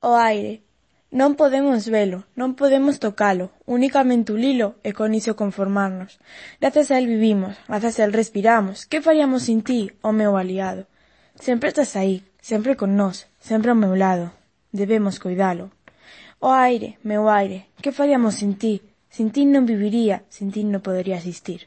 o aire. Non podemos velo, non podemos tocalo, unicamente ulilo e con iso conformarnos. Grazas a el vivimos, grazas a el respiramos. Que faríamos sin ti, o meu aliado? Sempre estás aí, sempre con nós, sempre ao meu lado. Debemos cuidalo. O oh aire, meu aire, que faríamos sin ti? Sin ti non viviría, sin ti non podería existir.